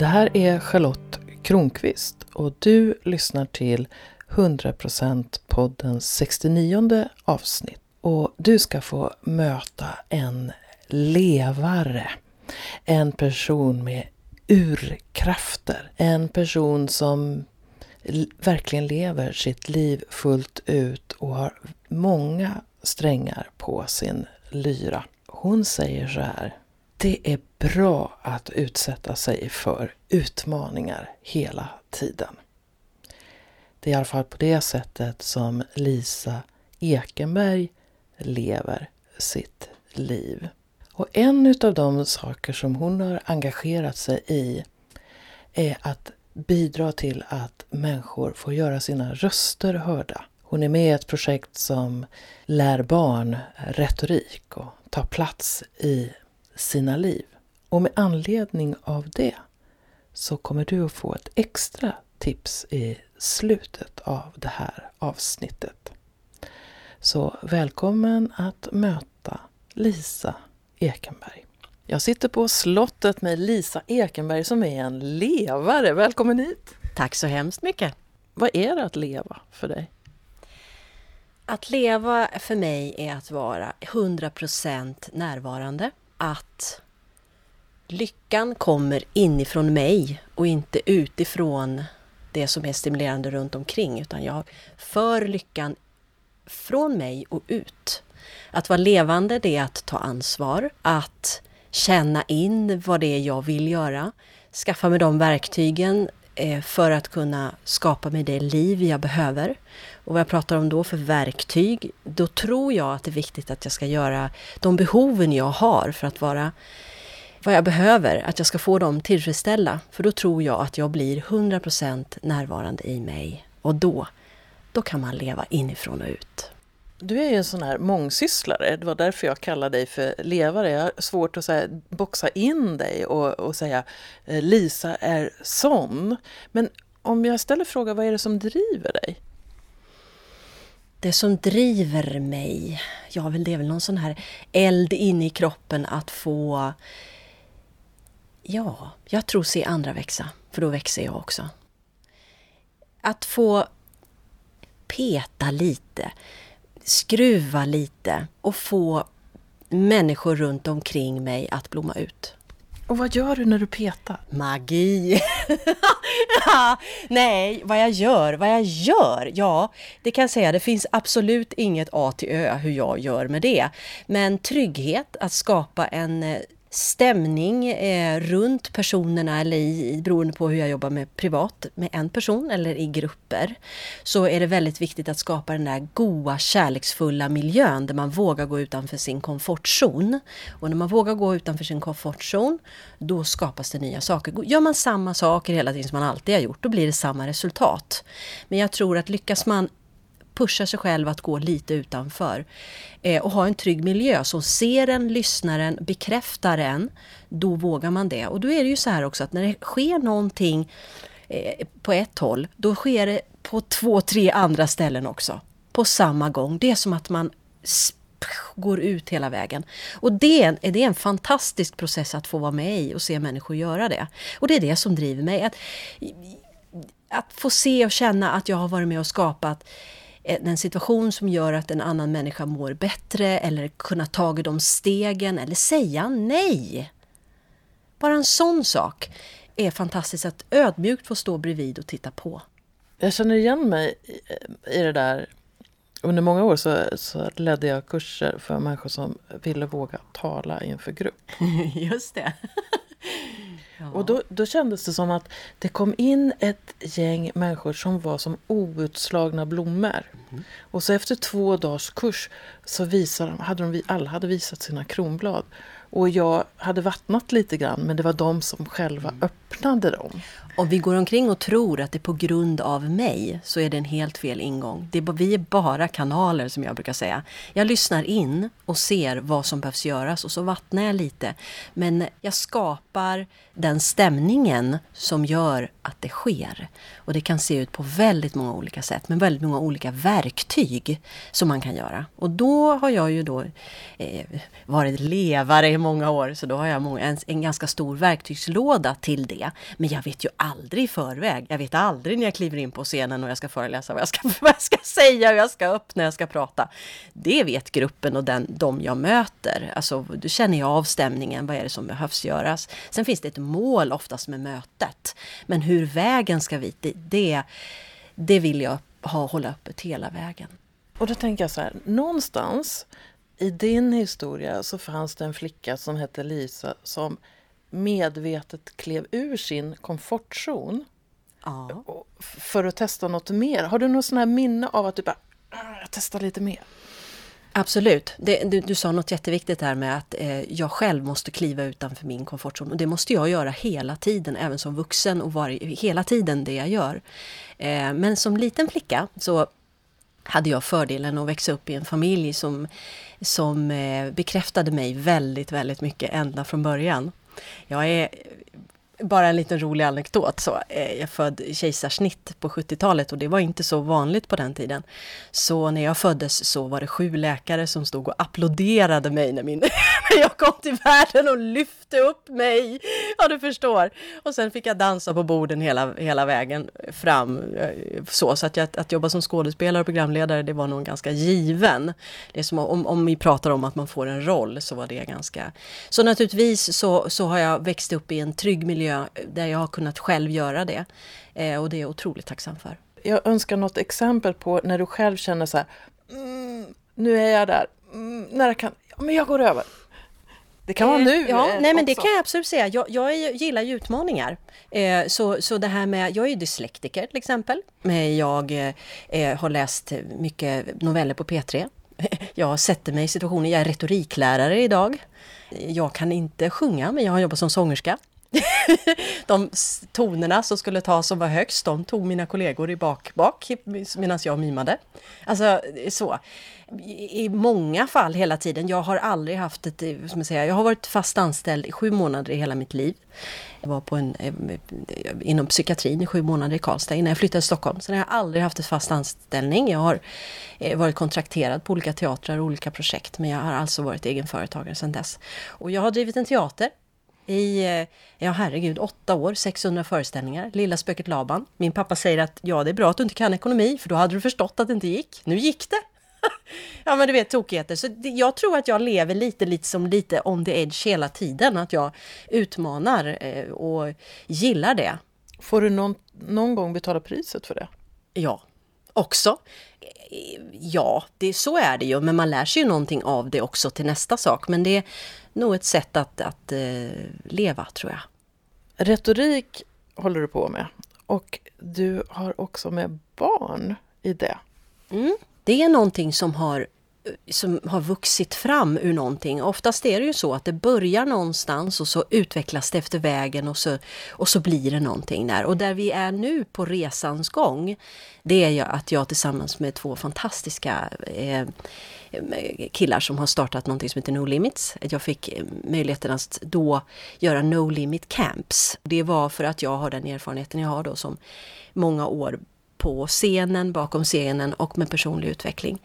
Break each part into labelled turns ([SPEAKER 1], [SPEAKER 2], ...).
[SPEAKER 1] Det här är Charlotte Kronqvist och du lyssnar till 100% poddens 69 avsnitt. Och du ska få möta en levare. En person med urkrafter. En person som verkligen lever sitt liv fullt ut och har många strängar på sin lyra. Hon säger så här. Det är bra att utsätta sig för utmaningar hela tiden. Det är i alla fall på det sättet som Lisa Ekenberg lever sitt liv. Och en av de saker som hon har engagerat sig i är att bidra till att människor får göra sina röster hörda. Hon är med i ett projekt som lär barn retorik och tar plats i sina liv. Och med anledning av det så kommer du att få ett extra tips i slutet av det här avsnittet. Så välkommen att möta Lisa Ekenberg. Jag sitter på slottet med Lisa Ekenberg som är en levare. Välkommen hit!
[SPEAKER 2] Tack så hemskt mycket!
[SPEAKER 1] Vad är det att leva för dig?
[SPEAKER 2] Att leva för mig är att vara 100% närvarande. Att lyckan kommer inifrån mig och inte utifrån det som är stimulerande runt omkring utan jag för lyckan från mig och ut. Att vara levande det är att ta ansvar, att känna in vad det är jag vill göra, skaffa mig de verktygen eh, för att kunna skapa mig det liv jag behöver. Och vad jag pratar om då för verktyg, då tror jag att det är viktigt att jag ska göra de behoven jag har för att vara vad jag behöver, att jag ska få dem tillfredsställda. För då tror jag att jag blir 100% närvarande i mig. Och då, då kan man leva inifrån och ut.
[SPEAKER 1] Du är ju en sån här mångsysslare. Det var därför jag kallade dig för levare. Jag har svårt att här, boxa in dig och, och säga eh, Lisa är sån. Men om jag ställer frågan, vad är det som driver dig?
[SPEAKER 2] Det som driver mig, ja väl det är väl någon sån här eld inne i kroppen att få Ja, jag tror se andra växa, för då växer jag också. Att få peta lite, skruva lite och få människor runt omkring mig att blomma ut.
[SPEAKER 1] Och vad gör du när du petar?
[SPEAKER 2] Magi! ja, nej, vad jag gör, vad jag gör? Ja, det kan jag säga, det finns absolut inget A till Ö hur jag gör med det. Men trygghet, att skapa en eh, stämning eh, runt personerna eller i, beroende på hur jag jobbar med privat med en person eller i grupper så är det väldigt viktigt att skapa den där goa kärleksfulla miljön där man vågar gå utanför sin komfortzon. Och när man vågar gå utanför sin komfortzon då skapas det nya saker. Gör man samma saker hela tiden som man alltid har gjort då blir det samma resultat. Men jag tror att lyckas man pusha sig själv att gå lite utanför. Eh, och ha en trygg miljö som ser en, lyssnar en, bekräftar en. Då vågar man det. Och då är det ju så här också att när det sker någonting eh, på ett håll, då sker det på två, tre andra ställen också. På samma gång. Det är som att man går ut hela vägen. Och det är, det är en fantastisk process att få vara med i och se människor göra det. Och det är det som driver mig. Att, att få se och känna att jag har varit med och skapat en situation som gör att en annan människa mår bättre eller kunna ta de stegen eller säga nej. Bara en sån sak är fantastiskt att ödmjukt få stå bredvid och titta på.
[SPEAKER 1] Jag känner igen mig i det där. Under många år så, så ledde jag kurser för människor som ville våga tala inför grupp.
[SPEAKER 2] Just det.
[SPEAKER 1] Och då, då kändes det som att det kom in ett gäng människor som var som outslagna blommor. Mm. Och så efter två dagars kurs så visade de, hade de, alla hade visat sina kronblad. Och jag hade vattnat lite grann men det var de som själva mm. öppnade dem.
[SPEAKER 2] Om vi går omkring och tror att det är på grund av mig så är det en helt fel ingång. Det är, vi är bara kanaler som jag brukar säga. Jag lyssnar in och ser vad som behövs göras och så vattnar jag lite. Men jag skapar den stämningen som gör att det sker. Och det kan se ut på väldigt många olika sätt med väldigt många olika verktyg som man kan göra. Och då har jag ju då eh, varit levare i många år så då har jag många, en, en ganska stor verktygslåda till det. det. Men jag vet ju aldrig i förväg. Jag vet aldrig när jag kliver in på scenen och jag ska föreläsa vad jag ska, vad jag ska säga, hur jag ska öppna, jag ska prata. Det vet gruppen och den, de jag möter. Alltså, då känner jag av stämningen, vad är det som behövs göras. Sen finns det ett mål oftast med mötet. Men hur vägen ska vi, det, det, det vill jag ha, hålla öppet hela vägen.
[SPEAKER 1] Och då tänker jag så här, någonstans i din historia så fanns det en flicka som hette Lisa som medvetet klev ur sin komfortzon
[SPEAKER 2] Ja.
[SPEAKER 1] för att testa något mer. Har du något sån här minne av att du bara, "Ah, jag testar lite mer?
[SPEAKER 2] Absolut. Det, du, du sa något jätteviktigt där med att eh, jag själv måste kliva utanför min komfortzon. Och det måste jag göra hela tiden, även som vuxen och var, hela tiden det jag gör. Eh, men som liten flicka så hade jag fördelen att växa upp i en familj som, som eh, bekräftade mig väldigt, väldigt mycket ända från början. Jag är bara en liten rolig anekdot. Så, eh, jag är född kejsarsnitt på 70-talet och det var inte så vanligt på den tiden. Så när jag föddes så var det sju läkare som stod och applåderade mig när, min, när jag kom till världen och lyfte upp mig. Ja, du förstår. Och sen fick jag dansa på borden hela, hela vägen fram. Eh, så, så att, jag, att jobba som skådespelare och programledare, det var nog ganska given. Det är som om, om vi pratar om att man får en roll, så var det ganska... Så naturligtvis så, så har jag växt upp i en trygg miljö där jag har kunnat själv göra det. Eh, och det är jag otroligt tacksam för.
[SPEAKER 1] Jag önskar något exempel på när du själv känner så här, mm, nu är jag där, mm, när jag kan, ja, men jag går över. Det kan vara
[SPEAKER 2] Eh,
[SPEAKER 1] nu
[SPEAKER 2] Ja,
[SPEAKER 1] eh,
[SPEAKER 2] nej men det
[SPEAKER 1] också.
[SPEAKER 2] kan jag absolut säga. Jag, jag gillar ju utmaningar. Eh, så, så det här med, jag är ju dyslektiker till exempel. Men jag eh, har läst mycket noveller på P3. Jag sätter mig i situationer, jag är retoriklärare idag. Jag kan inte sjunga, men jag har jobbat som sångerska. de tonerna som skulle tas som var högst, de tog mina kollegor i bak, bak medan jag mimade. Alltså så. I många fall hela tiden. Jag har aldrig haft ett, eh, som jag säger, jag har varit fast anställd i sju månader i hela mitt liv. Jag var på en, eh, eh, inom psykiatrin i sju månader i Karlstad innan jag flyttade till Stockholm. Sen har jag aldrig haft ett fast anställning. Jag har varit kontrakterad på olika teatrar och olika projekt. Men jag har alltså varit egenföretagare sedan dess. Och jag har drivit en teater i, eh, ja herregud, åtta år, 600 föreställningar. Lilla spöket Laban. Min pappa säger att ja, det är bra att du inte kan ekonomi, för då hade du förstått att det inte gick. Nu gick det! ja men du vet tokigheter. Så det, jag tror att jag lever lite, lite som lite on the edge hela tiden. Att jag utmanar eh, och gillar det.
[SPEAKER 1] Får du någon, någon gång betala priset för det?
[SPEAKER 2] Ja, också. Ja, det, så är det ju, men man lär sig ju någonting av det också till nästa sak. Men det är nog ett sätt att, att eh, leva, tror jag.
[SPEAKER 1] Retorik håller du på med och du har också med barn i det.
[SPEAKER 2] Mm. Det är någonting som har, som har vuxit fram ur någonting. Oftast är det ju så att det börjar någonstans och så utvecklas det efter vägen och så, och så blir det någonting där. Och där vi är nu på resans gång, det är ju att jag tillsammans med två fantastiska eh, eh killar som har startat någonting som heter No Limits. Jag fick eh, möjligheten att då göra No Limit Camps. Det var för att jag har den erfarenheten jag har då som många år på scenen, bakom scenen och med personlig utveckling.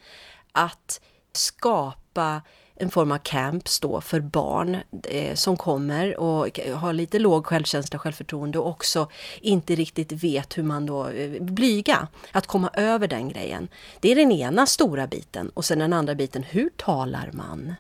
[SPEAKER 2] Att skapa en form av camps då för barn eh, som kommer och har lite låg självkänsla självförtroende och också inte riktigt vet hur man då eh, blyga. Att komma över den grejen. Det är den ena stora biten och sen den andra biten, hur talar man?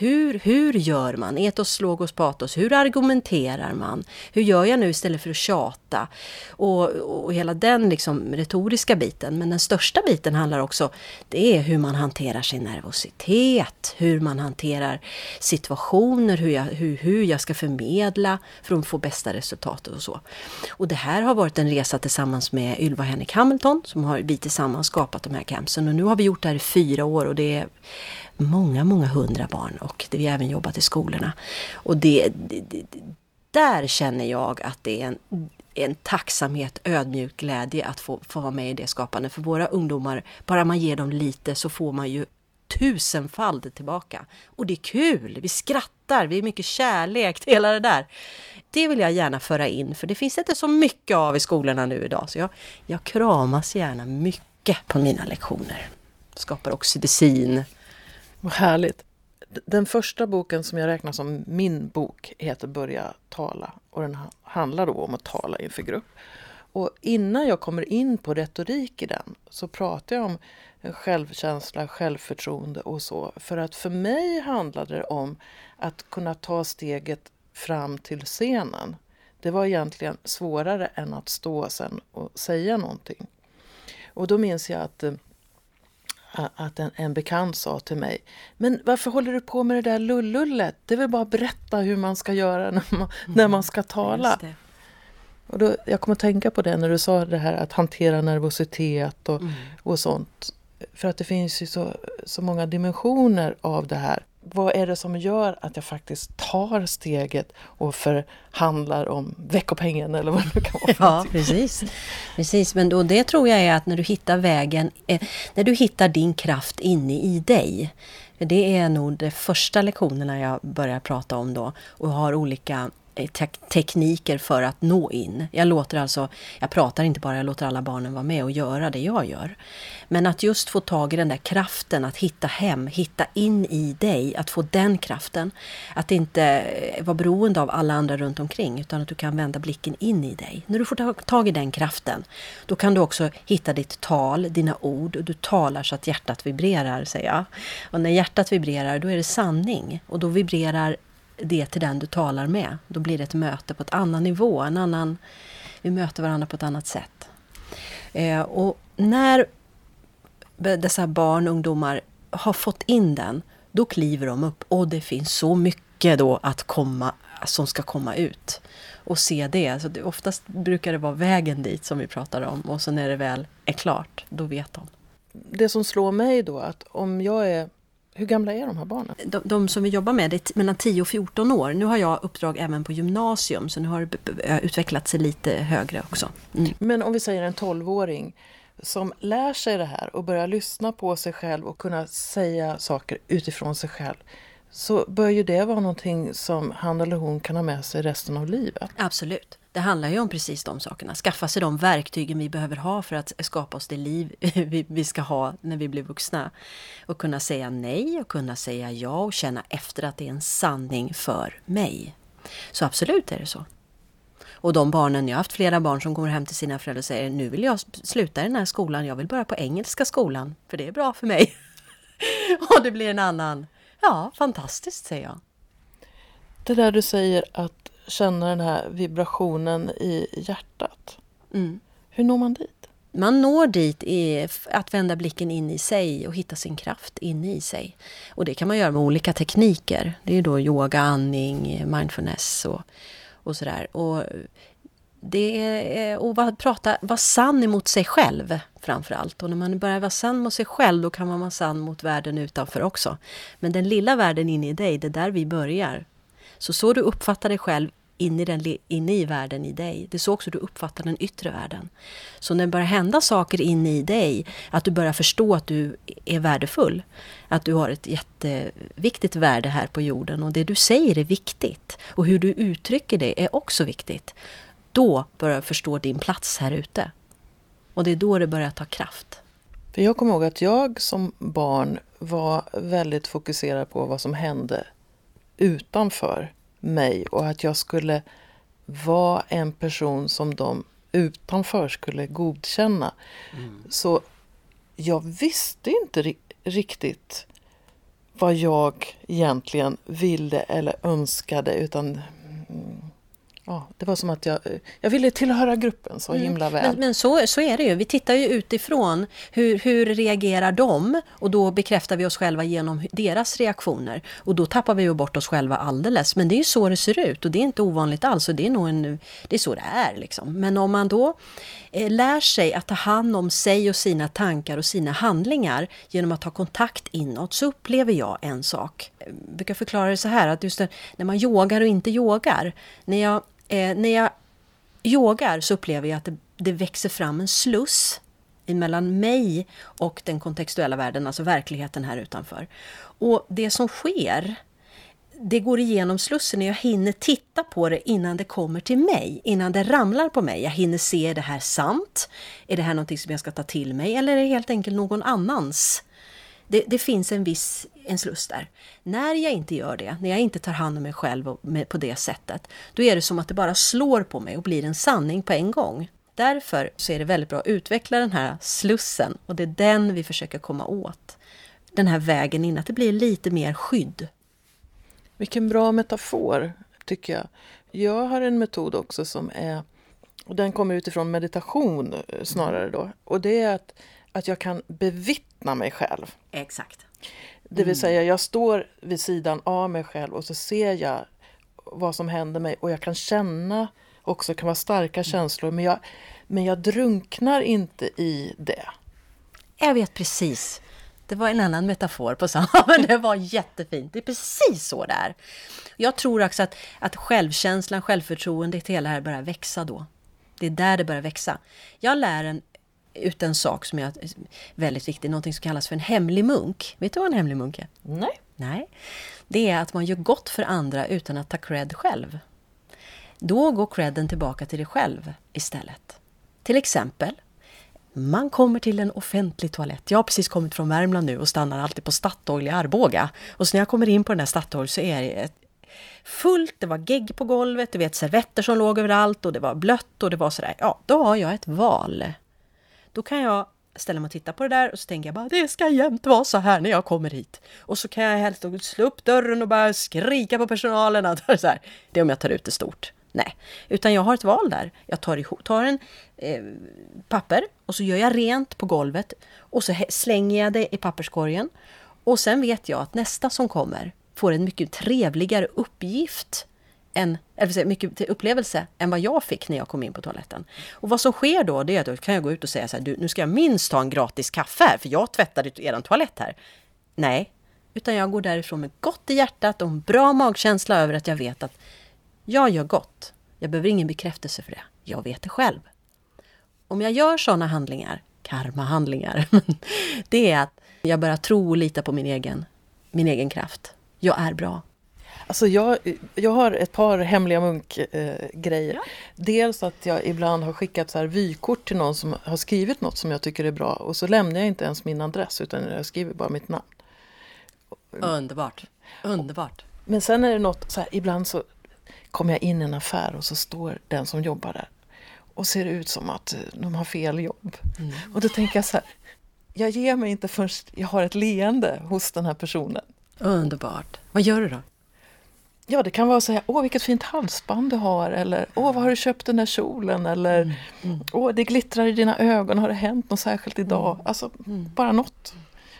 [SPEAKER 2] Hur, hur gör man? Etos, logos, patos. Hur argumenterar man? Hur gör jag nu istället för att tjata? Och, och hela den liksom retoriska biten. Men den största biten handlar också, det är hur man hanterar sin nervositet. Hur man hanterar situationer, hur jag, hur, hur jag ska förmedla för att få bästa resultatet och så. Och det här har varit en resa tillsammans med Ylva Henrik Hamilton som har vi tillsammans skapat de här campsen. Och nu har vi gjort det här i fyra år och det är många, många hundra barn och vi har även jobbat i skolorna. Och det, det, det, där känner jag att det är en, en tacksamhet, ödmjuk glädje att få, få vara med i det skapandet. För våra ungdomar, bara man ger dem lite så får man ju tusenfald tillbaka. Och det är kul, vi skrattar, vi är mycket kärlek, hela det där. Det vill jag gärna föra in, för det finns inte så mycket av i skolorna nu idag. Så jag, jag kramas gärna mycket på mina lektioner. Skapar oxytocin,
[SPEAKER 1] vad härligt. Den första boken som jag räknar som min bok heter Börja tala och den handlar då om att tala inför grupp. Och innan jag kommer in på retorik i den så pratar jag om självkänsla, självförtroende och så. För att för mig handlade det om att kunna ta steget fram till scenen. Det var egentligen svårare än att stå sen och säga någonting. Och då minns jag att, eh, att en, en bekant sa till mig Men varför håller du på med det där lullullet? Det är väl bara att berätta hur man ska göra när man, mm, när man ska tala. Och då, jag kommer att tänka på det när du sa det här att hantera nervositet och, mm. och sånt. För att det finns ju så, så många dimensioner av det här. Vad är det som gör att jag faktiskt tar steget och förhandlar om veckopengen eller vad det kan vara?
[SPEAKER 2] Ja, precis. precis. Men då, det tror jag är att när du hittar vägen, eh, när du hittar din kraft inne i dig. Det är nog de första lektionerna jag börjar prata om då och har olika Eh, tekniker för att nå in. Jag låter alltså, jag pratar inte bara, jag låter alla barnen vara med och göra det jag gör. Men att just få tag i den där kraften, att hitta hem, hitta in i dig, att få den kraften. Att inte eh, vara beroende av alla andra runt omkring, utan att du kan vända blicken in i dig. När du får tag i den kraften, då kan du också hitta ditt tal, dina ord. och Du talar så att hjärtat vibrerar, säger jag. Och när hjärtat vibrerar, då är det sanning. Och då vibrerar det till den du talar med. Då blir det ett möte på ett annan nivå, en annan... Vi möter varandra på ett annat sätt. Eh, och när dessa barn och ungdomar har fått in den, då kliver de upp och det finns så mycket då att komma, som ska komma ut. Och se det. Så det, oftast brukar det vara vägen dit som vi pratar om och sen när det väl är klart, då vet de.
[SPEAKER 1] Det som slår mig då att om jag är hur gamla är de här barnen?
[SPEAKER 2] De, de, som vi jobbar med är mellan 10 och 14 år. Nu har jag uppdrag även på gymnasium så nu har det utvecklat sig lite högre också.
[SPEAKER 1] Mm. Men om vi säger en 12-åring som lär sig det här och börjar lyssna på sig själv och kunna säga saker utifrån sig själv så bör ju det vara någonting som han eller hon kan ha med sig resten av livet.
[SPEAKER 2] Absolut. Det handlar ju om precis de sakerna. Skaffa sig de verktygen vi behöver ha för att skapa oss det liv vi ska ha när vi blir vuxna. Och kunna säga nej och kunna säga ja och känna efter att det är en sanning för mig. Så absolut är det så. Och de barnen, jag har haft flera barn som kommer hem till sina föräldrar och säger nu vill jag sluta i den här skolan, jag vill börja på engelska skolan, för det är bra för mig. och det blir en annan, ja fantastiskt säger jag.
[SPEAKER 1] Det där du säger att känna den här vibrationen i hjärtat. Mm. Hur når man dit?
[SPEAKER 2] Man når dit i att vända blicken in i sig och hitta sin kraft inne i sig. Och det kan man göra med olika tekniker. Det är då yoga, andning, mindfulness och, och sådär. Och det är att vara, prata, vara sann emot sig själv framför allt. Och när man börjar vara sann mot sig själv då kan man vara sann mot världen utanför också. Men den lilla världen inne i dig, det är där vi börjar. Så så du uppfattar dig själv inne i, den, inne i världen i dig. Det är så också du uppfattar den yttre världen. Så när det börjar hända saker inne i dig, att du börjar förstå att du är värdefull, att du har ett jätteviktigt värde här på jorden och det du säger är viktigt och hur du uttrycker det är också viktigt. Då börjar du förstå din plats här ute. Och det är då det börjar ta kraft.
[SPEAKER 1] För jag kommer ihåg att jag som barn var väldigt fokuserad på vad som hände utanför mig och att jag skulle vara en person som de utanför skulle godkänna. Mm. Så jag visste inte riktigt vad jag egentligen ville eller önskade utan Ja, det var som att jag, jag ville tillhöra gruppen så mm. himla väl.
[SPEAKER 2] Men, men, så, så är det ju. Vi tittar ju utifrån. Hur, hur reagerar de? Och då bekräftar vi oss själva genom deras reaktioner. Och då tappar vi ju bort oss själva alldeles. Men det är ju så det ser ut och det är inte ovanligt alls. Och det är nog en, det är så det är. Liksom. Men om man då eh, lär sig att ta hand om sig och sina tankar och sina handlingar genom att ha kontakt inåt så upplever jag en sak. Jag brukar förklara det så här att just när man yogar och inte yogar. När jag Eh, när jag yogar så upplever jag att det, det växer fram en sluss mellan mig och den kontextuella världen, alltså verkligheten här utanför. Och det som sker, det går igenom slussen och jag hinner titta på det innan det kommer till mig, innan det ramlar på mig. Jag hinner se, är det här sant? Är det här någonting som jag ska ta till mig? Eller är det helt enkelt någon annans det, det, finns en viss en sluss där. När jag inte gör det, när jag inte tar hand om mig själv med, på det sättet, då är det som att det bara slår på mig och blir en sanning på en gång. Därför så är det väldigt bra att utveckla den här slussen och det är den vi försöker komma åt. Den här vägen in, att det blir lite mer skydd.
[SPEAKER 1] Vilken bra metafor, tycker jag. Jag har en metod också som är, och den kommer utifrån meditation eh, snarare då, och det är att, att jag kan bevittna mig själv.
[SPEAKER 2] Exakt.
[SPEAKER 1] Det vill mm. säga, jag står vid sidan av mig själv och så ser jag vad som händer mig och jag kan känna också, kan vara starka känslor, men jag, men jag drunknar inte i det.
[SPEAKER 2] Jag vet precis. Det var en annan metafor på samma, men det var jättefint. Det är precis så det är. Jag tror också att, att självkänslan, självförtroendet, hela det här börjar växa då. Det är där det börjar växa. Jag lär en, ut en sak som är väldigt viktig, något som kallas för en hemlig munk. Vet du vad en hemlig munk är?
[SPEAKER 1] Nej.
[SPEAKER 2] Nej. Det är att man gör gott för andra utan att ta cred själv. Då går credden tillbaka till dig själv istället. Till exempel, man kommer till en offentlig toalett. Jag har precis kommit från Värmland nu och stannar alltid på Statoil i Arboga. Och så när jag kommer in på den här Statoil så är det fullt, det var gegg på golvet, du vet servetter som låg överallt och det var blött och det var sådär. Ja, då har jag ett val. Då kan jag ställa mig och titta på det där och så tänker jag bara det ska jämt vara så här när jag kommer hit. Och så kan jag helst slå upp dörren och bara skrika på personalen. Att det, är så här. det är om jag tar ut det stort. Nej, utan jag har ett val där. Jag tar, ihop, tar en eh, papper och så gör jag rent på golvet och så slänger jag det i papperskorgen. Och sen vet jag att nästa som kommer får en mycket trevligare uppgift en, eller säga, mycket upplevelse än vad jag fick när jag kom in på toaletten. Och vad som sker då, det är att då kan jag gå ut och säga så här, du, nu ska jag minst ta en gratis kaffe här, för jag tvättade er toalett här. Nej, utan jag går därifrån med gott i hjärtat och en bra magkänsla över att jag vet att jag gör gott. Jag behöver ingen bekräftelse för det. Jag vet det själv. Om jag gör sådana handlingar, karmahandlingar, det är att jag börjar tro och lita på min egen, min egen kraft. Jag är bra.
[SPEAKER 1] Alltså jag, jag har ett par hemliga munkgrejer. Eh, ja. Dels att jag ibland har skickat så här vykort till någon som har skrivit något som jag tycker är bra och så lämnar jag inte ens min adress utan jag skriver bara mitt namn.
[SPEAKER 2] Underbart! Underbart!
[SPEAKER 1] Men sen är det något så här, ibland så kommer jag in i en affär och så står den som jobbar där och ser ut som att de har fel jobb. Mm. Och då tänker jag så här, jag ger mig inte först jag har ett leende hos den här personen.
[SPEAKER 2] Underbart! Vad gör du då?
[SPEAKER 1] Ja, det kan vara så här, åh vilket fint halsband du har eller åh vad har du köpt den där kjolen eller mm. Mm. åh det glittrar i dina ögon, har det hänt något särskilt idag? Mm. Alltså mm. bara något.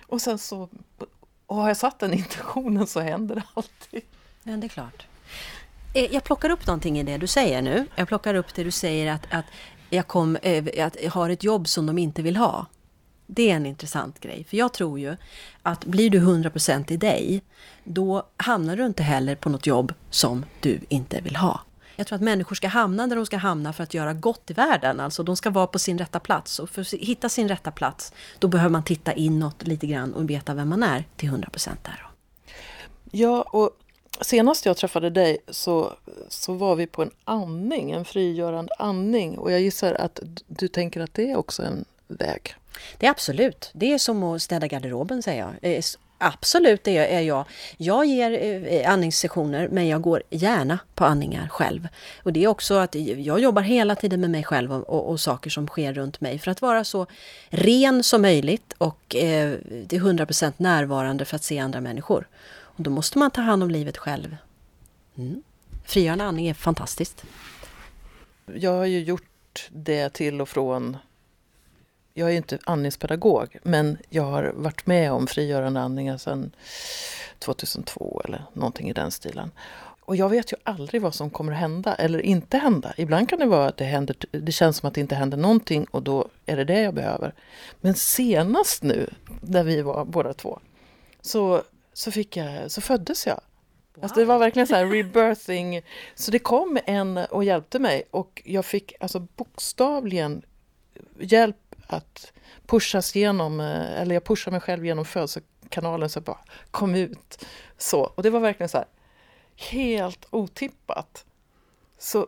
[SPEAKER 1] Och sen så, och har jag satt den intentionen så händer det alltid.
[SPEAKER 2] Ja, det är klart. Eh, jag plockar upp någonting i det du säger nu. Jag plockar upp det du säger att, att, jag, kom, eh, att jag har ett jobb som de inte vill ha. Det är en intressant grej. För jag tror ju att blir du 100% i dig, då hamnar du inte heller på något jobb som du inte vill ha. Jag tror att människor ska hamna där de ska hamna för att göra gott i världen. Alltså de ska vara på sin rätta plats. Och för att hitta sin rätta plats, då behöver man titta inåt lite grann och veta vem man är till 100% där.
[SPEAKER 1] Ja, och senast jag träffade dig så, så var vi på en andning, en frigörande andning. Och jag gissar att du tänker att det är också en väg?
[SPEAKER 2] Det är absolut. Det är som att städa garderoben säger jag. Eh, absolut det är jag. Jag ger eh, andningssessioner men jag går gärna på andningar själv. Och det är också att jag jobbar hela tiden med mig själv och, och, och saker som sker runt mig för att vara så ren som möjligt och eh, det är 100% närvarande för att se andra människor. Och då måste man ta hand om livet själv. Mm. Frigörande andning är fantastiskt.
[SPEAKER 1] Jag har ju gjort det till och från jag är inte andningspedagog men jag har varit med om frigörande andningar sedan 2002 eller någonting i den stilen. Och jag vet ju aldrig vad som kommer att hända eller inte hända. Ibland kan det vara att det, händer, det känns som att det inte händer någonting och då är det det jag behöver. Men senast nu, där vi var båda två, så, så, fick jag, så föddes jag. Wow. Alltså det var verkligen så här rebirthing. Så det kom en och hjälpte mig och jag fick alltså bokstavligen hjälp att pushas genom, eh, eller jag pushar mig själv genom födelsekanalen så jag bara kom ut. Så, och det var verkligen så här, helt otippat. Så,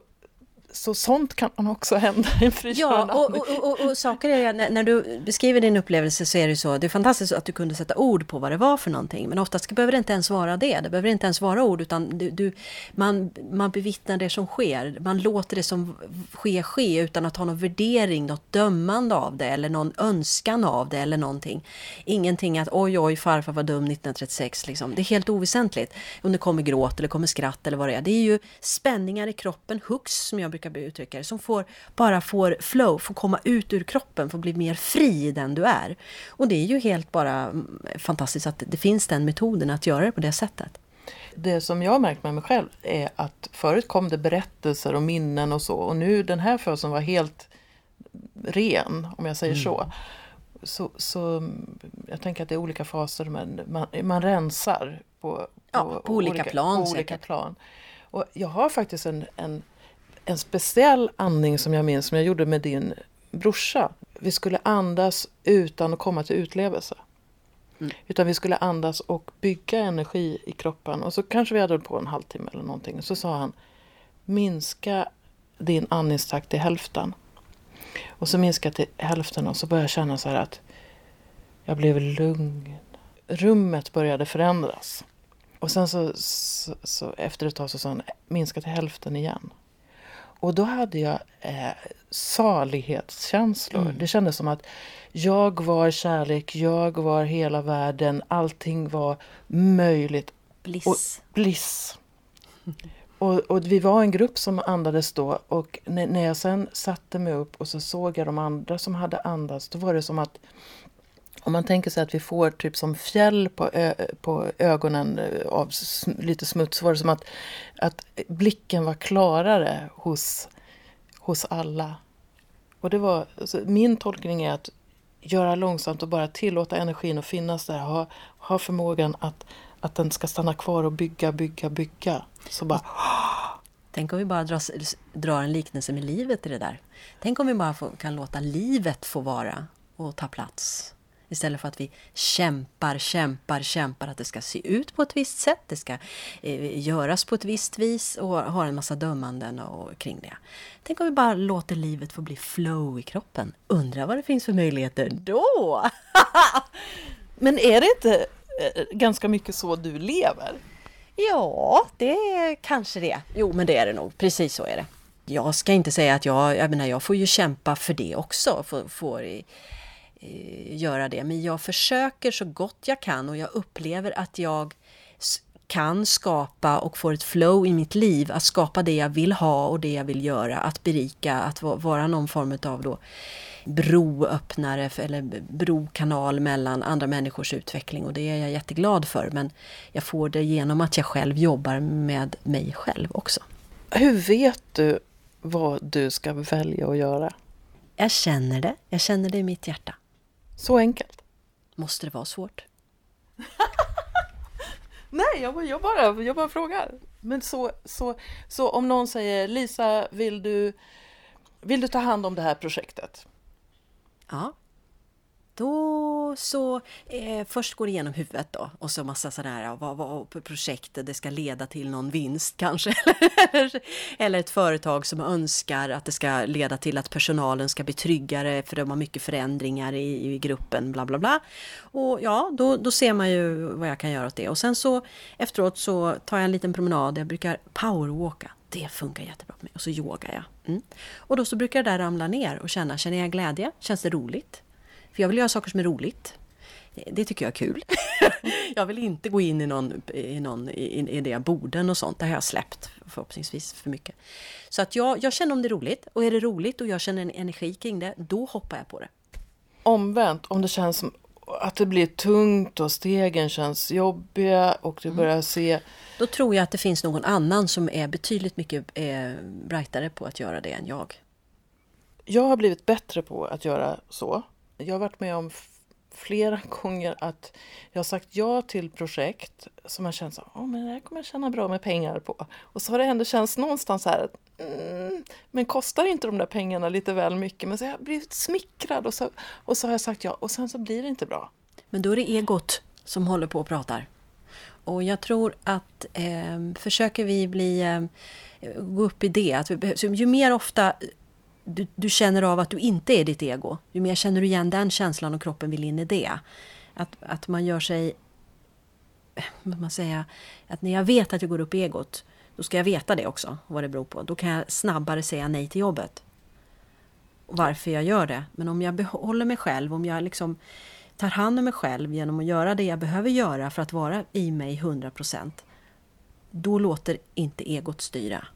[SPEAKER 1] så sånt kan också hända i en frikörande
[SPEAKER 2] Ja, och, och, och, och, saker är, när, när du beskriver din upplevelse så är det så, det är fantastiskt att du kunde sätta ord på vad det var för någonting. Men oftast behöver det inte ens vara det, det behöver inte ens vara ord, utan du, du, man, man bevittnar det som sker. Man låter det som sker ske utan att ha någon värdering, något dömande av det eller någon önskan av det eller någonting. Ingenting att oj, oj, farfar var dum 1936, liksom. det är helt oväsentligt. Om det kommer gråt eller kommer skratt eller vad det är. Det är ju spänningar i kroppen, hux som jag brukar uttrycka det, som får, bara får flow, får komma ut ur kroppen, får bli mer fri i den du är. Och det är ju helt bara mm, fantastiskt att det finns den metoden att göra det på det sättet.
[SPEAKER 1] Det som jag har märkt med mig själv är att förut kom det berättelser och minnen och så och nu den här födelsen var helt ren, om jag säger mm. så. Så, så jag tänker att det är olika faser, men man, man rensar på, på,
[SPEAKER 2] ja, på olika, olika plan.
[SPEAKER 1] På olika plan. Och jag har faktiskt en, en en speciell andning som jag minns som jag gjorde med din brorsa. Vi skulle andas utan att komma till utlevelse. Mm. Utan vi skulle andas och bygga energi i kroppen. Och så kanske vi hade hållit på en halvtimme eller någonting. Så sa han, minska din andningstakt till hälften. Och så minskade till hälften och så började jag känna så här att jag blev lugn. Rummet började förändras. Och sen så, så, så efter ett tag så sa han, minska till hälften igen. Och då hade jag eh, salighetskänslor. Mm. Det kändes som att jag var kärlek, jag var hela världen, allting var möjligt.
[SPEAKER 2] Bliss.
[SPEAKER 1] Och, bliss. Och, och, vi var en grupp som andades då och när, när jag sen satte mig upp och så såg jag de andra som hade andats, då var det som att om man tänker sig att vi får typ som fjäll på, ö, på ögonen eh, av lite smuts var det som att, att blicken var klarare hos, hos alla. Och det var, alltså, min tolkning är att göra långsamt och bara tillåta energin att finnas där. Ha, ha förmågan att, att den ska stanna kvar och bygga, bygga, bygga. Så bara...
[SPEAKER 2] Tänk om vi bara drar, drar en liknelse med livet i det där. Tänk om vi bara får, kan låta livet få vara och ta plats. Istället för att vi kämpar, kämpar, kämpar att det ska se ut på ett visst sätt, det ska eh, göras på ett visst vis och har en massa dömanden och, kring det. Tänk om vi bara låter livet få bli flow i kroppen. Undrar vad det finns för möjligheter då?
[SPEAKER 1] Men är det inte eh, ganska mycket så du lever?
[SPEAKER 2] Ja, det är kanske det. Jo, men det är det nog. Precis så är det. Jag ska inte säga att jag, jag menar, jag får ju kämpa för det också. Får, får Eh, göra det. Men jag försöker så gott jag kan och jag upplever att jag kan skapa och får ett flow i mitt liv, att skapa det jag vill ha och det jag vill göra, att berika, att vara någon form av då broöppnare eller brokanal mellan andra människors utveckling och det är jag jätteglad för men jag får det genom att jag själv jobbar med mig själv också.
[SPEAKER 1] Hur vet du vad du ska välja att göra?
[SPEAKER 2] Jag känner det, jag känner det i mitt hjärta.
[SPEAKER 1] Så enkelt.
[SPEAKER 2] Måste det vara svårt?
[SPEAKER 1] Nej, jag, jag, bara, jag bara frågar. Men så, så, så om någon säger Lisa, vill du, vill du ta hand om det här projektet?
[SPEAKER 2] Ja. Då så, eh, först går det igenom huvudet då och så massa sådana här, vad, vad projektet det ska leda till någon vinst kanske. eller ett företag som önskar att det ska leda till att personalen ska bli tryggare för de har mycket förändringar i, i gruppen, bla bla bla. Och ja, då, då ser man ju vad jag kan göra åt det. Och sen så efteråt så tar jag en liten promenad, jag brukar powerwalka. Det funkar jättebra för mig. Och så yogar jag. Mm. Och då så brukar det där ramla ner och känna, känner jag glädje? Känns det roligt? För jag vill göra saker som är roligt. Det tycker jag är kul. jag vill inte gå in i någon, i, någon, i, i det borden och sånt. Det har jag släppt förhoppningsvis för mycket. Så att jag, jag känner om det är roligt. Och är det roligt och jag känner en energi kring det, då hoppar jag på det.
[SPEAKER 1] Omvänt, om det känns som att det blir tungt och stegen känns jobbiga och du mm. börjar mm. se...
[SPEAKER 2] Då tror jag att det finns någon annan som är betydligt mycket eh, brightare på att göra det än jag.
[SPEAKER 1] Jag har blivit bättre på att göra så. Jag har varit med om flera gånger att jag har sagt ja till projekt som jag känt att oh, men det här kommer jag tjäna bra med pengar på. Och så har det ändå känts någonstans här att mm, men kostar inte de där pengarna lite väl mycket? Men så har jag blivit smickrad och så, och så har jag sagt ja och sen så blir det inte bra.
[SPEAKER 2] Men då är det egot som håller på och pratar. Och jag tror att eh, försöker vi bli, eh, gå upp i det, att vi behövs, ju mer ofta du, du, känner av att du inte är ditt ego, ju mer känner du igen den känslan och kroppen vill in i det. Att, att man gör sig, eh, vad man säga, att när jag vet att jag går upp i egot, då ska jag veta det också, vad det beror på. Då kan jag snabbare säga nej till jobbet. Och Varför jag gör det. Men om jag behåller mig själv, om jag liksom tar hand om mig själv genom att göra det jag behöver göra för att vara i mig 100% då låter inte egot styra.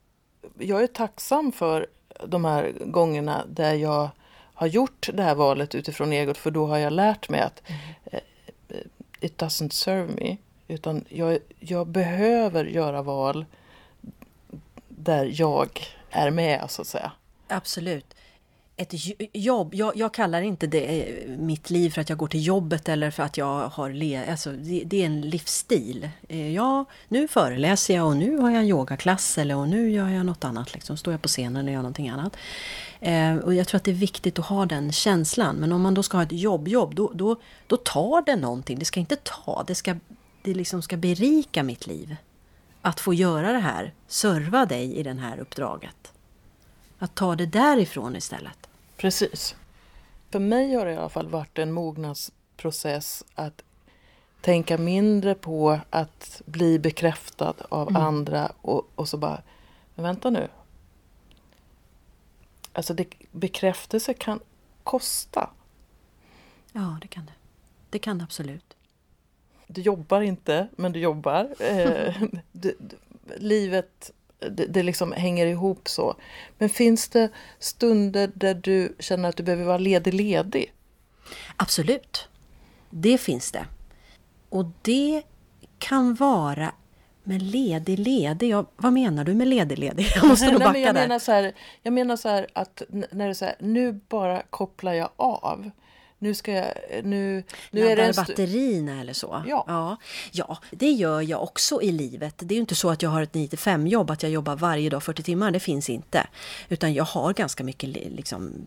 [SPEAKER 1] Jag är tacksam för de här gångerna där jag har gjort det här valet utifrån egot för då har jag lärt mig att mm. it doesn't serve me. Utan jag, jag behöver göra val där jag är med så att säga.
[SPEAKER 2] Absolut ett jobb. Jag, jag, kallar inte det eh, mitt liv för att jag går till jobbet eller för att jag har le, alltså det, det, är en livsstil. Eh, ja, nu föreläser jag och nu har jag en yogaklass eller och nu gör jag något annat. Liksom. Står jag på scenen och gör någonting annat. Eh, och jag tror att det är viktigt att ha den känslan. Men om man då ska ha ett jobbjobb, då, då, då tar det någonting. Det ska inte ta, det ska, det liksom ska berika mitt liv. Att få göra det här, serva dig i det här uppdraget. Att ta det därifrån istället.
[SPEAKER 1] Precis. För mig har det i alla fall varit en mognadsprocess att tänka mindre på att bli bekräftad av mm. andra och, och så bara, men vänta nu. Alltså det, bekräftelse kan kosta.
[SPEAKER 2] Ja, det kan det. Det kan det absolut.
[SPEAKER 1] Du jobbar inte, men du jobbar. Eh, du, du, livet det, det liksom hänger ihop så. Men finns det stunder där du känner att du behöver vara ledig ledig?
[SPEAKER 2] Absolut. Det finns det. Och det kan vara men ledig, ledig, ja, vad menar du med ledig, ledig? Jag måste nog backa Nej,
[SPEAKER 1] jag
[SPEAKER 2] där.
[SPEAKER 1] Menar så här, jag menar så här att när du säger nu bara kopplar jag av nu ska jag... Nu, nu
[SPEAKER 2] Laddar är det batterierna eller så?
[SPEAKER 1] Ja.
[SPEAKER 2] ja. Ja, det gör jag också i livet. Det är ju inte så att jag har ett 9-5 jobb, att jag jobbar varje dag 40 timmar. Det finns inte. Utan jag har ganska mycket liksom,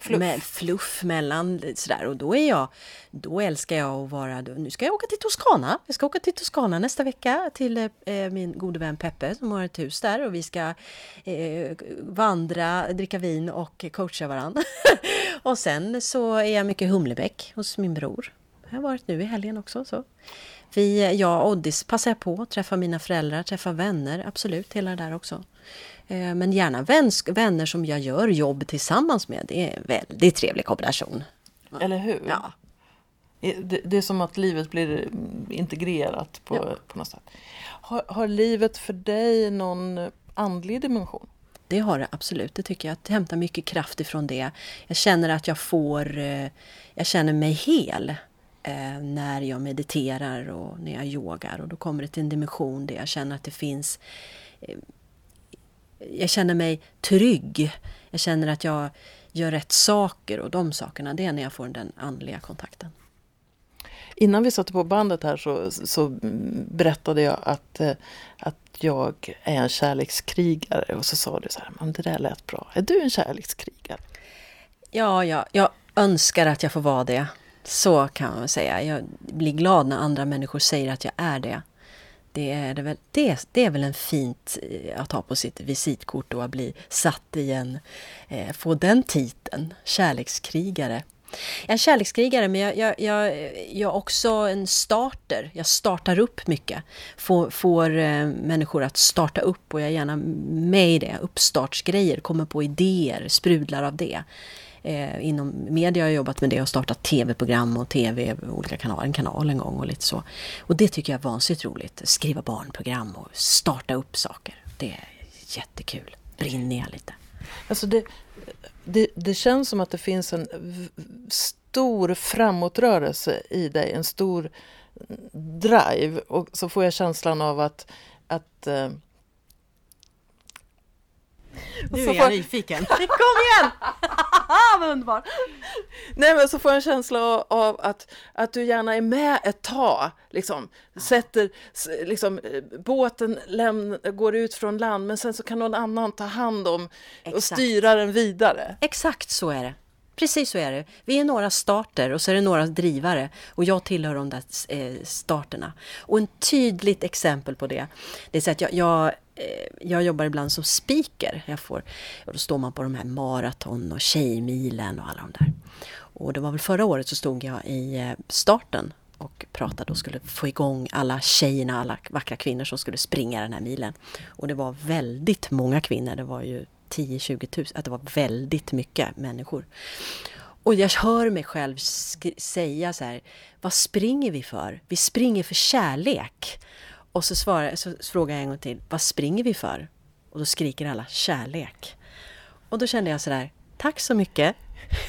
[SPEAKER 2] fluff. Med, fluff mellan sådär. Och då är jag... Då älskar jag att vara... Nu ska jag åka till Toscana. Jag ska åka till Toscana nästa vecka till eh, eh, min gode vän Peppe som har ett hus där. Och vi ska eh, vandra, dricka vin och coacha varandra. och sen så är jag mycket Humlebäck hos min bror. Jag har varit nu i helgen också. Så. Vi, jag och Oddis passar jag på att träffa mina föräldrar, träffa vänner, absolut, hela det där också. Eh, men gärna vänner som jag gör jobb tillsammans med. Det är en väldigt trevlig kombination.
[SPEAKER 1] Eller hur?
[SPEAKER 2] Ja.
[SPEAKER 1] Det, det är som att livet blir integrerat på, ja. på något sätt. Har, har livet för dig någon andlig dimension?
[SPEAKER 2] Det har det absolut, det tycker jag. Jag hämtar mycket kraft ifrån det. Jag känner att jag får... Eh, jag känner mig hel eh, när jag mediterar och när jag yogar. Och då kommer det till en dimension där jag känner att det finns... Eh, jag känner mig trygg. Jag känner att jag gör rätt saker och de sakerna, det är när jag får den andliga kontakten.
[SPEAKER 1] Innan vi satte på bandet här så, så berättade jag att, att jag är en kärlekskrigare och så sa du så här, men det där lät bra. Är du en kärlekskrigare?
[SPEAKER 2] Ja, ja, jag önskar att jag får vara det. Så kan man säga. Jag blir glad när andra människor säger att jag är det. Det är, det väl, det, det är väl en fint eh, att ha på sitt visitkort och att bli satt i en... Eh, få den titeln, kärlekskrigare. En kärlekskrigare men jag, jag, jag, jag är också en starter. Jag startar upp mycket. Får, får eh, människor att starta upp och jag är gärna med i det. Uppstartsgrejer, kommer på idéer, sprudlar av det. Eh, inom media har jag jobbat med det och startat tv-program och tv, olika kanaler, en kanal en gång och lite så. Och det tycker jag är vansinnigt roligt. Skriva barnprogram och starta upp saker. Det är jättekul. Brinner jag lite.
[SPEAKER 1] Alltså det, det, det känns som att det finns en stor framåtrörelse i dig, en stor drive. Och så får jag känslan av att, att eh,
[SPEAKER 2] nu är jag får... nyfiken. Kom igen! Vad underbart!
[SPEAKER 1] Nej men så får jag en känsla av att, att du gärna är med ett tag. Liksom, sätter, liksom, båten lämn, går ut från land men sen så kan någon annan ta hand om Exakt. och styra den vidare.
[SPEAKER 2] Exakt så är det. Precis så är det. Vi är några starter och så är det några drivare och jag tillhör de där eh, starterna. Och ett tydligt exempel på det, det är så att jag, jag, eh, Eh, jag jobbar ibland som speaker. Jag får, och då står man på de här maraton och Tjejmilen och alla de där. Och det var väl förra året så stod jag i eh, starten och pratade och skulle få igång alla tjejerna, alla vackra kvinnor som skulle springa den här milen. Och det var väldigt många kvinnor, det var ju 10-20 tusen, att det var väldigt mycket människor. Och jag hör mig själv säga så här, vad springer vi för? Vi springer för kärlek. Och så, svarar, så frågar jag en gång till, vad springer vi för? Och då skriker alla kärlek. Och då kände jag så där, tack så mycket.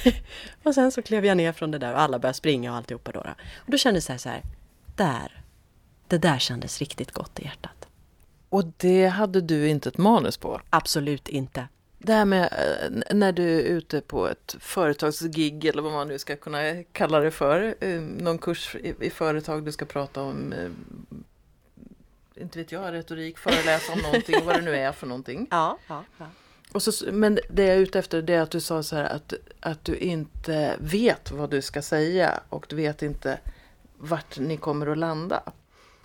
[SPEAKER 2] och sen så klev jag ner från det där och alla började springa och alltihopa då. Och då kändes det så här, där, det där kändes riktigt gott i hjärtat.
[SPEAKER 1] Och det hade du inte ett manus på?
[SPEAKER 2] Absolut inte.
[SPEAKER 1] Det här med eh, när du är ute på ett företagsgig eller vad man nu ska kunna kalla det för. Eh, någon kurs i, företag du ska prata om, eh, inte vet jag, retorik, föreläsa om någonting, vad det nu är för någonting.
[SPEAKER 2] Ja, ja, ja.
[SPEAKER 1] Och så, men det jag är ute efter det är att du sa så här att, att du inte vet vad du ska säga och du vet inte vart ni kommer att landa.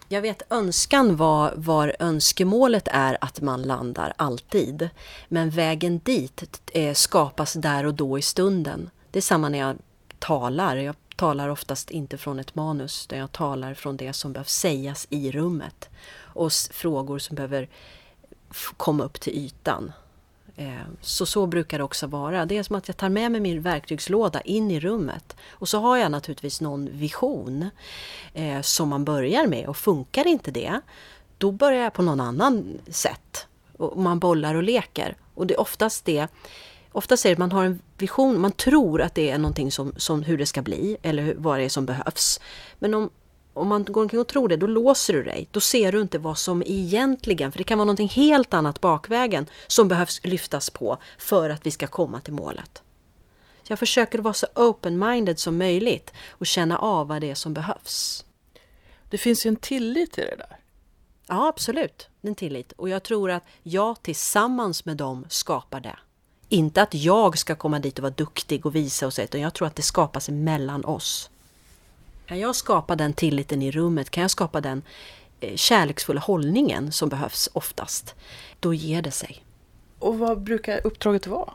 [SPEAKER 2] Jag vet önskan var, var önskemålet är att man landar alltid. Men vägen dit eh, skapas där och då i stunden. Det är samma när jag talar. Jag talar oftast inte från ett manus, utan jag talar från det som behöver sägas i rummet. Och frågor som behöver komma upp till ytan. Eh, så så brukar det också vara. Det är som att jag tar med mig min verktygslåda in i rummet. Och så har jag naturligtvis någon vision eh, som man börjar med och funkar inte det, då börjar jag på någon annan sätt. Och man bollar och leker. Och det är oftast det Oftast är det att man har en vision, man tror att det är någonting som, som hur det ska bli eller vad det är som behövs. Men om, om man går omkring och tror det, då låser du dig. Då ser du inte vad som egentligen, för det kan vara någonting helt annat bakvägen som behövs lyftas på för att vi ska komma till målet. Så jag försöker vara så open-minded som möjligt och känna av vad det är som behövs.
[SPEAKER 1] Det finns ju en tillit i det där.
[SPEAKER 2] Ja, absolut. En tillit. Och jag tror att jag tillsammans med dem skapar det. Inte att jag ska komma dit och vara duktig och visa och så, utan jag tror att det skapas mellan oss. Kan jag skapa den tilliten i rummet, kan jag skapa den eh, kärleksfulla hållningen som behövs oftast, då ger det sig.
[SPEAKER 1] Och vad brukar uppdraget vara?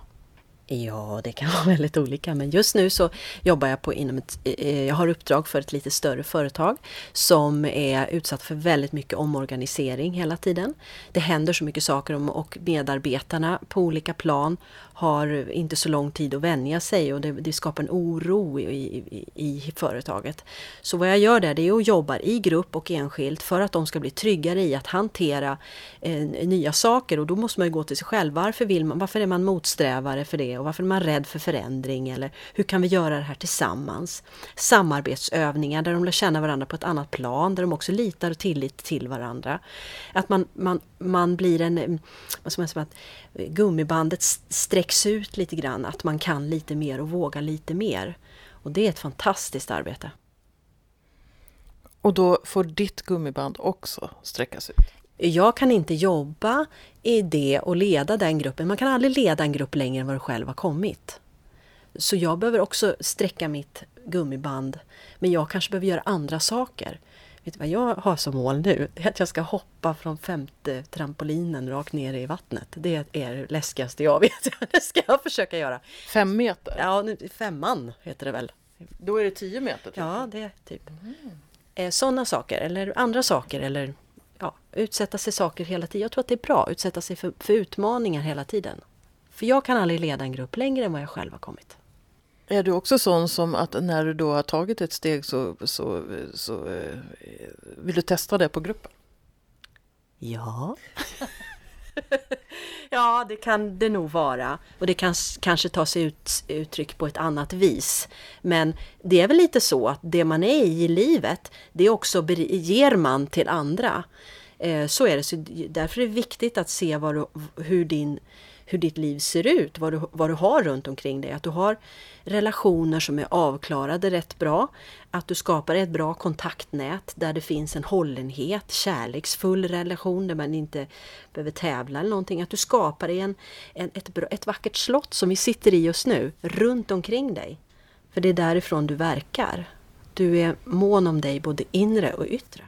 [SPEAKER 2] Ja, det kan vara väldigt olika, men just nu så jobbar jag på inom ett, eh, jag har uppdrag för ett lite större företag som är utsatt för väldigt mycket omorganisering hela tiden. Det händer så mycket saker och medarbetarna på olika plan har inte så lång tid att vänja sig och det, det skapar en oro i, i, i, företaget. Så vad jag gör där det är att jobba i grupp och enskilt för att de ska bli tryggare i att hantera eh, nya saker och då måste man ju gå till sig själv. Varför, vill man, varför är man motsträvare för det och varför är man rädd för förändring eller hur kan vi göra det här tillsammans? Samarbetsövningar där de lär känna varandra på ett annat plan, där de också litar och tillit till varandra. Att man, man, man blir en, vad ska man säga, gummibandet sträcker sträcks ut lite grann, att man kan lite mer och vågar lite mer. Och det är ett fantastiskt arbete.
[SPEAKER 1] Och då får ditt gummiband också sträckas ut?
[SPEAKER 2] Jag kan inte jobba i det och leda den gruppen. Man kan aldrig leda en grupp längre än vad du själv har kommit. Så jag behöver också sträcka mitt gummiband. Men jag kanske behöver göra andra saker. Vet du vad jag har som mål nu? Det är att jag ska hoppa från femte trampolinen rakt ner i vattnet. Det är det läskigaste jag vet. Det ska jag försöka göra.
[SPEAKER 1] Fem meter?
[SPEAKER 2] Ja, nu, femman heter det väl.
[SPEAKER 1] Då är det tio meter? Typ.
[SPEAKER 2] Ja, det är typ. Mm. Sådana saker, eller andra saker, eller ja, utsätta sig saker hela tiden. Jag tror att det är bra, utsätta sig för, för utmaningar hela tiden. För jag kan aldrig leda en grupp längre än vad jag själv har kommit.
[SPEAKER 1] Är du också sån som att när du då har tagit ett steg så, så, så eh, vill du testa det på gruppen?
[SPEAKER 2] Ja. ja, det kan det nog vara. Och det kan kanske ta sig ut, uttryck på ett annat vis. Men det är väl lite så att det man är i i livet, det också ger man till andra. Eh, så är det. Så därför är det viktigt att se du, hur din hur ditt liv ser ut, vad du, vad du har runt omkring dig. Att du har relationer som är avklarade rätt bra. Att du skapar ett bra kontaktnät där det finns en hållenhet, kärleksfull relation där man inte behöver tävla eller någonting. Att du skapar en, en, ett, ett vackert slott som vi sitter i just nu, runt omkring dig. För det är därifrån du verkar. Du är mån om dig både inre och yttre.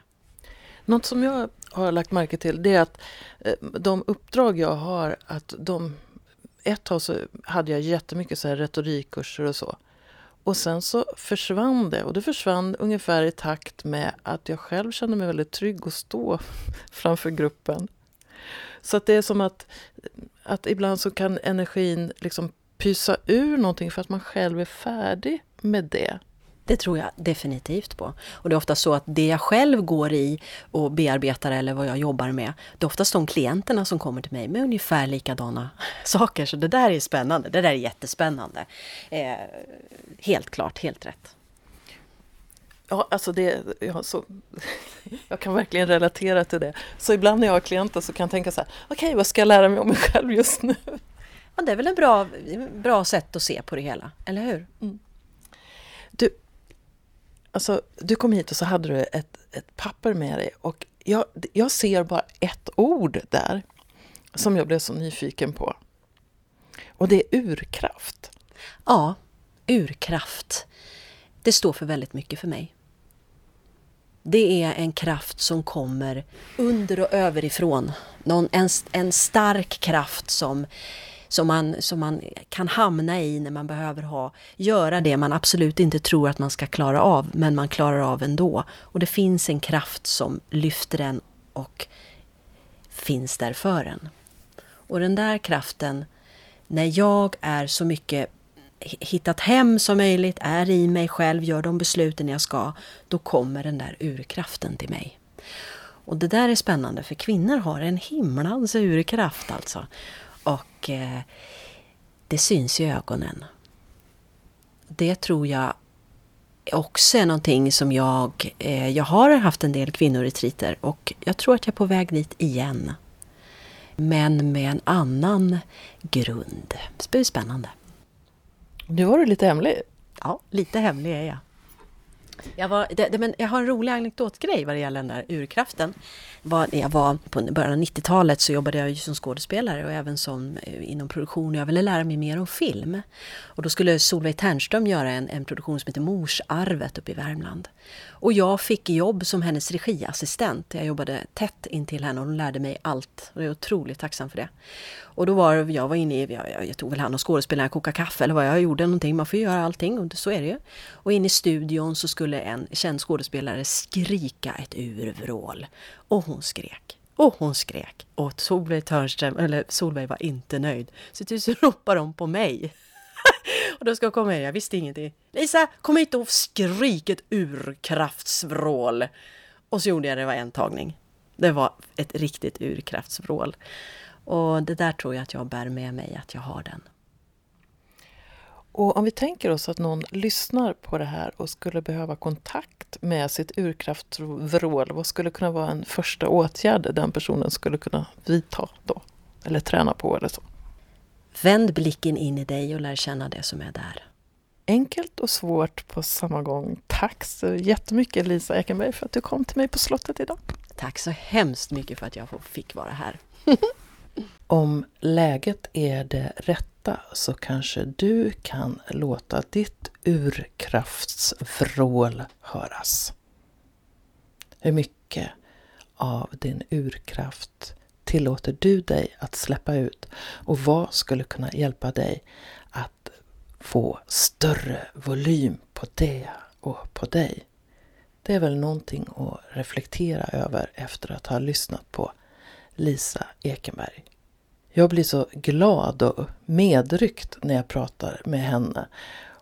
[SPEAKER 1] Något som jag har jag lagt märke till det är att eh, de uppdrag jag har, att de... Ett tag så hade jag jättemycket så här retorikkurser och så. Och sen så försvann det och det försvann ungefär i takt med att jag själv kände mig väldigt trygg att stå framför gruppen. Så att det är som att, att ibland så kan energin liksom pysa ur någonting för att man själv är färdig med det.
[SPEAKER 2] Det tror jag definitivt på. Och det är ofta så att det jag själv går i och bearbetar eller vad jag jobbar med, det är oftast de klienterna som kommer till mig med ungefär likadana saker. Så det där är spännande, det där är jättespännande. Eh, helt klart, helt rätt.
[SPEAKER 1] Ja, alltså det, ja, så, jag kan verkligen relatera till det. Så ibland när jag har klienter så kan jag tänka så här, okej, okay, vad ska jag lära mig om mig själv just nu?
[SPEAKER 2] Ja, det är väl en bra, bra sätt att se på det hela, eller hur? Mm.
[SPEAKER 1] Du, alltså, du kom hit och så hade du ett, ett papper med dig och jag, jag ser bara ett ord där som jag blev så nyfiken på. Och det är urkraft.
[SPEAKER 2] Ja, urkraft. Det står för väldigt mycket för mig. Det är en kraft som kommer under och överifrån. Någon, en, en stark kraft som som man, som man kan hamna i när man behöver ha, göra det man absolut inte tror att man ska klara av, men man klarar av ändå. Och det finns en kraft som lyfter en och finns där för en. Och den där kraften, när jag är så mycket hittat hem som möjligt, är i mig själv, gör de besluten jag ska, då kommer den där urkraften till mig. Och det där är spännande för kvinnor har en himlans urkraft alltså. Och eh, det syns i ögonen. Det tror jag också är någonting som jag... Eh, jag har haft en del kvinnoretriter och jag tror att jag är på väg dit igen. Men med en annan grund. Det blir spännande.
[SPEAKER 1] Nu var du lite hemlig.
[SPEAKER 2] Ja, lite hemlig är jag. Jag, var, det, det, men jag har en rolig anekdotgrej vad det gäller den där urkraften. Var, jag var på början av 90-talet så jobbade jag ju som skådespelare och även som, eh, inom produktion. Jag ville lära mig mer om film. Och då skulle Solveig Ternström göra en, en produktion som heter Morsarvet uppe i Värmland. Och jag fick jobb som hennes regiassistent. Jag jobbade tätt intill henne och hon lärde mig allt. Och jag är otroligt tacksam för det. Och då var jag var inne i, jag, jag tog väl hand om skådespelarna, kokade kaffe eller vad jag gjorde någonting. Man får ju göra allting och så är det ju. Och inne i studion så skulle skulle en känd skådespelare skrika ett urvrål. Och hon skrek. Och hon skrek. Och Solveig Törnström, eller Solveig var inte nöjd. Så till slut ropade de på mig. och då ska jag komma in. jag visste ingenting. Lisa, kom hit och skrik ett urkraftsvrål. Och så gjorde jag det var en tagning. Det var ett riktigt urkraftsvrål. Och det där tror jag att jag bär med mig, att jag har den.
[SPEAKER 1] Och om vi tänker oss att någon lyssnar på det här och skulle behöva kontakt med sitt urkraftvrål, vad skulle kunna vara en första åtgärd den personen skulle kunna vidta då? Eller träna på eller så?
[SPEAKER 2] Vänd blicken in i dig och lär känna det som är där.
[SPEAKER 1] Enkelt och svårt på samma gång. Tack så jättemycket Lisa Ekenberg för att du kom till mig på slottet idag.
[SPEAKER 2] Tack så hemskt mycket för att jag fick vara här.
[SPEAKER 1] Om läget är det detta så kanske du kan låta ditt urkraftsvrål höras. Hur mycket av din urkraft tillåter du dig att släppa ut och vad skulle kunna hjälpa dig att få större volym på det och på dig? Det är väl någonting att reflektera över efter att ha lyssnat på Lisa Ekenberg. Jag blir så glad och medryckt när jag pratar med henne.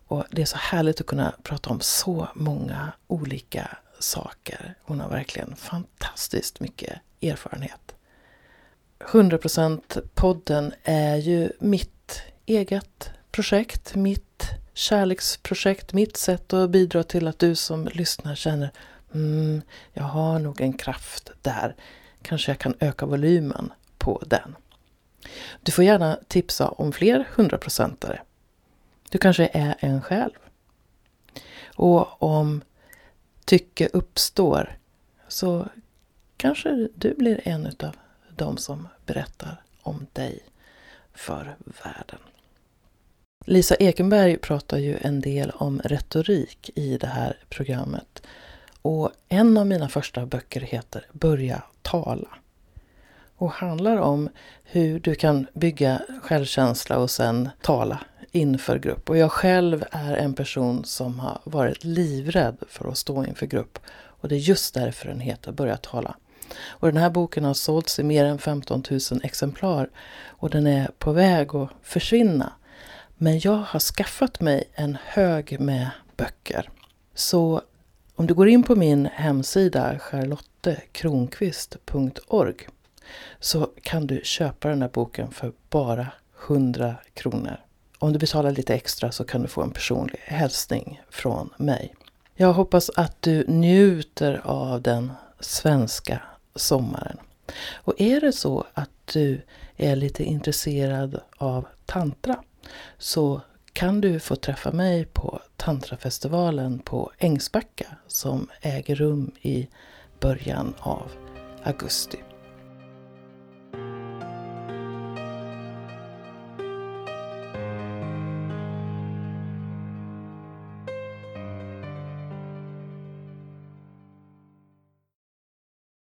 [SPEAKER 1] Och Det är så härligt att kunna prata om så många olika saker. Hon har verkligen fantastiskt mycket erfarenhet. 100% podden är ju mitt eget projekt, mitt kärleksprojekt, mitt sätt att bidra till att du som lyssnar känner mm, jag har nog en kraft där. Kanske jag kan öka volymen på den. Du får gärna tipsa om fler hundraprocentare. Du kanske är en själv. Och om tycke uppstår så kanske du blir en av de som berättar om dig för världen. Lisa Ekenberg pratar ju en del om retorik i det här programmet. Och en av mina första böcker heter Börja tala. Och handlar om hur du kan bygga självkänsla och sen tala inför grupp. Och jag själv är en person som har varit livrädd för att stå inför grupp. Och det är just därför den heter Börja tala. Och den här boken har sålts i mer än 15 000 exemplar och den är på väg att försvinna. Men jag har skaffat mig en hög med böcker. Så om du går in på min hemsida charlottekronqvist.org så kan du köpa den här boken för bara 100 kronor. Om du betalar lite extra så kan du få en personlig hälsning från mig. Jag hoppas att du njuter av den svenska sommaren. Och är det så att du är lite intresserad av tantra så kan du få träffa mig på Tantrafestivalen på Ängsbacka som äger rum i början av augusti.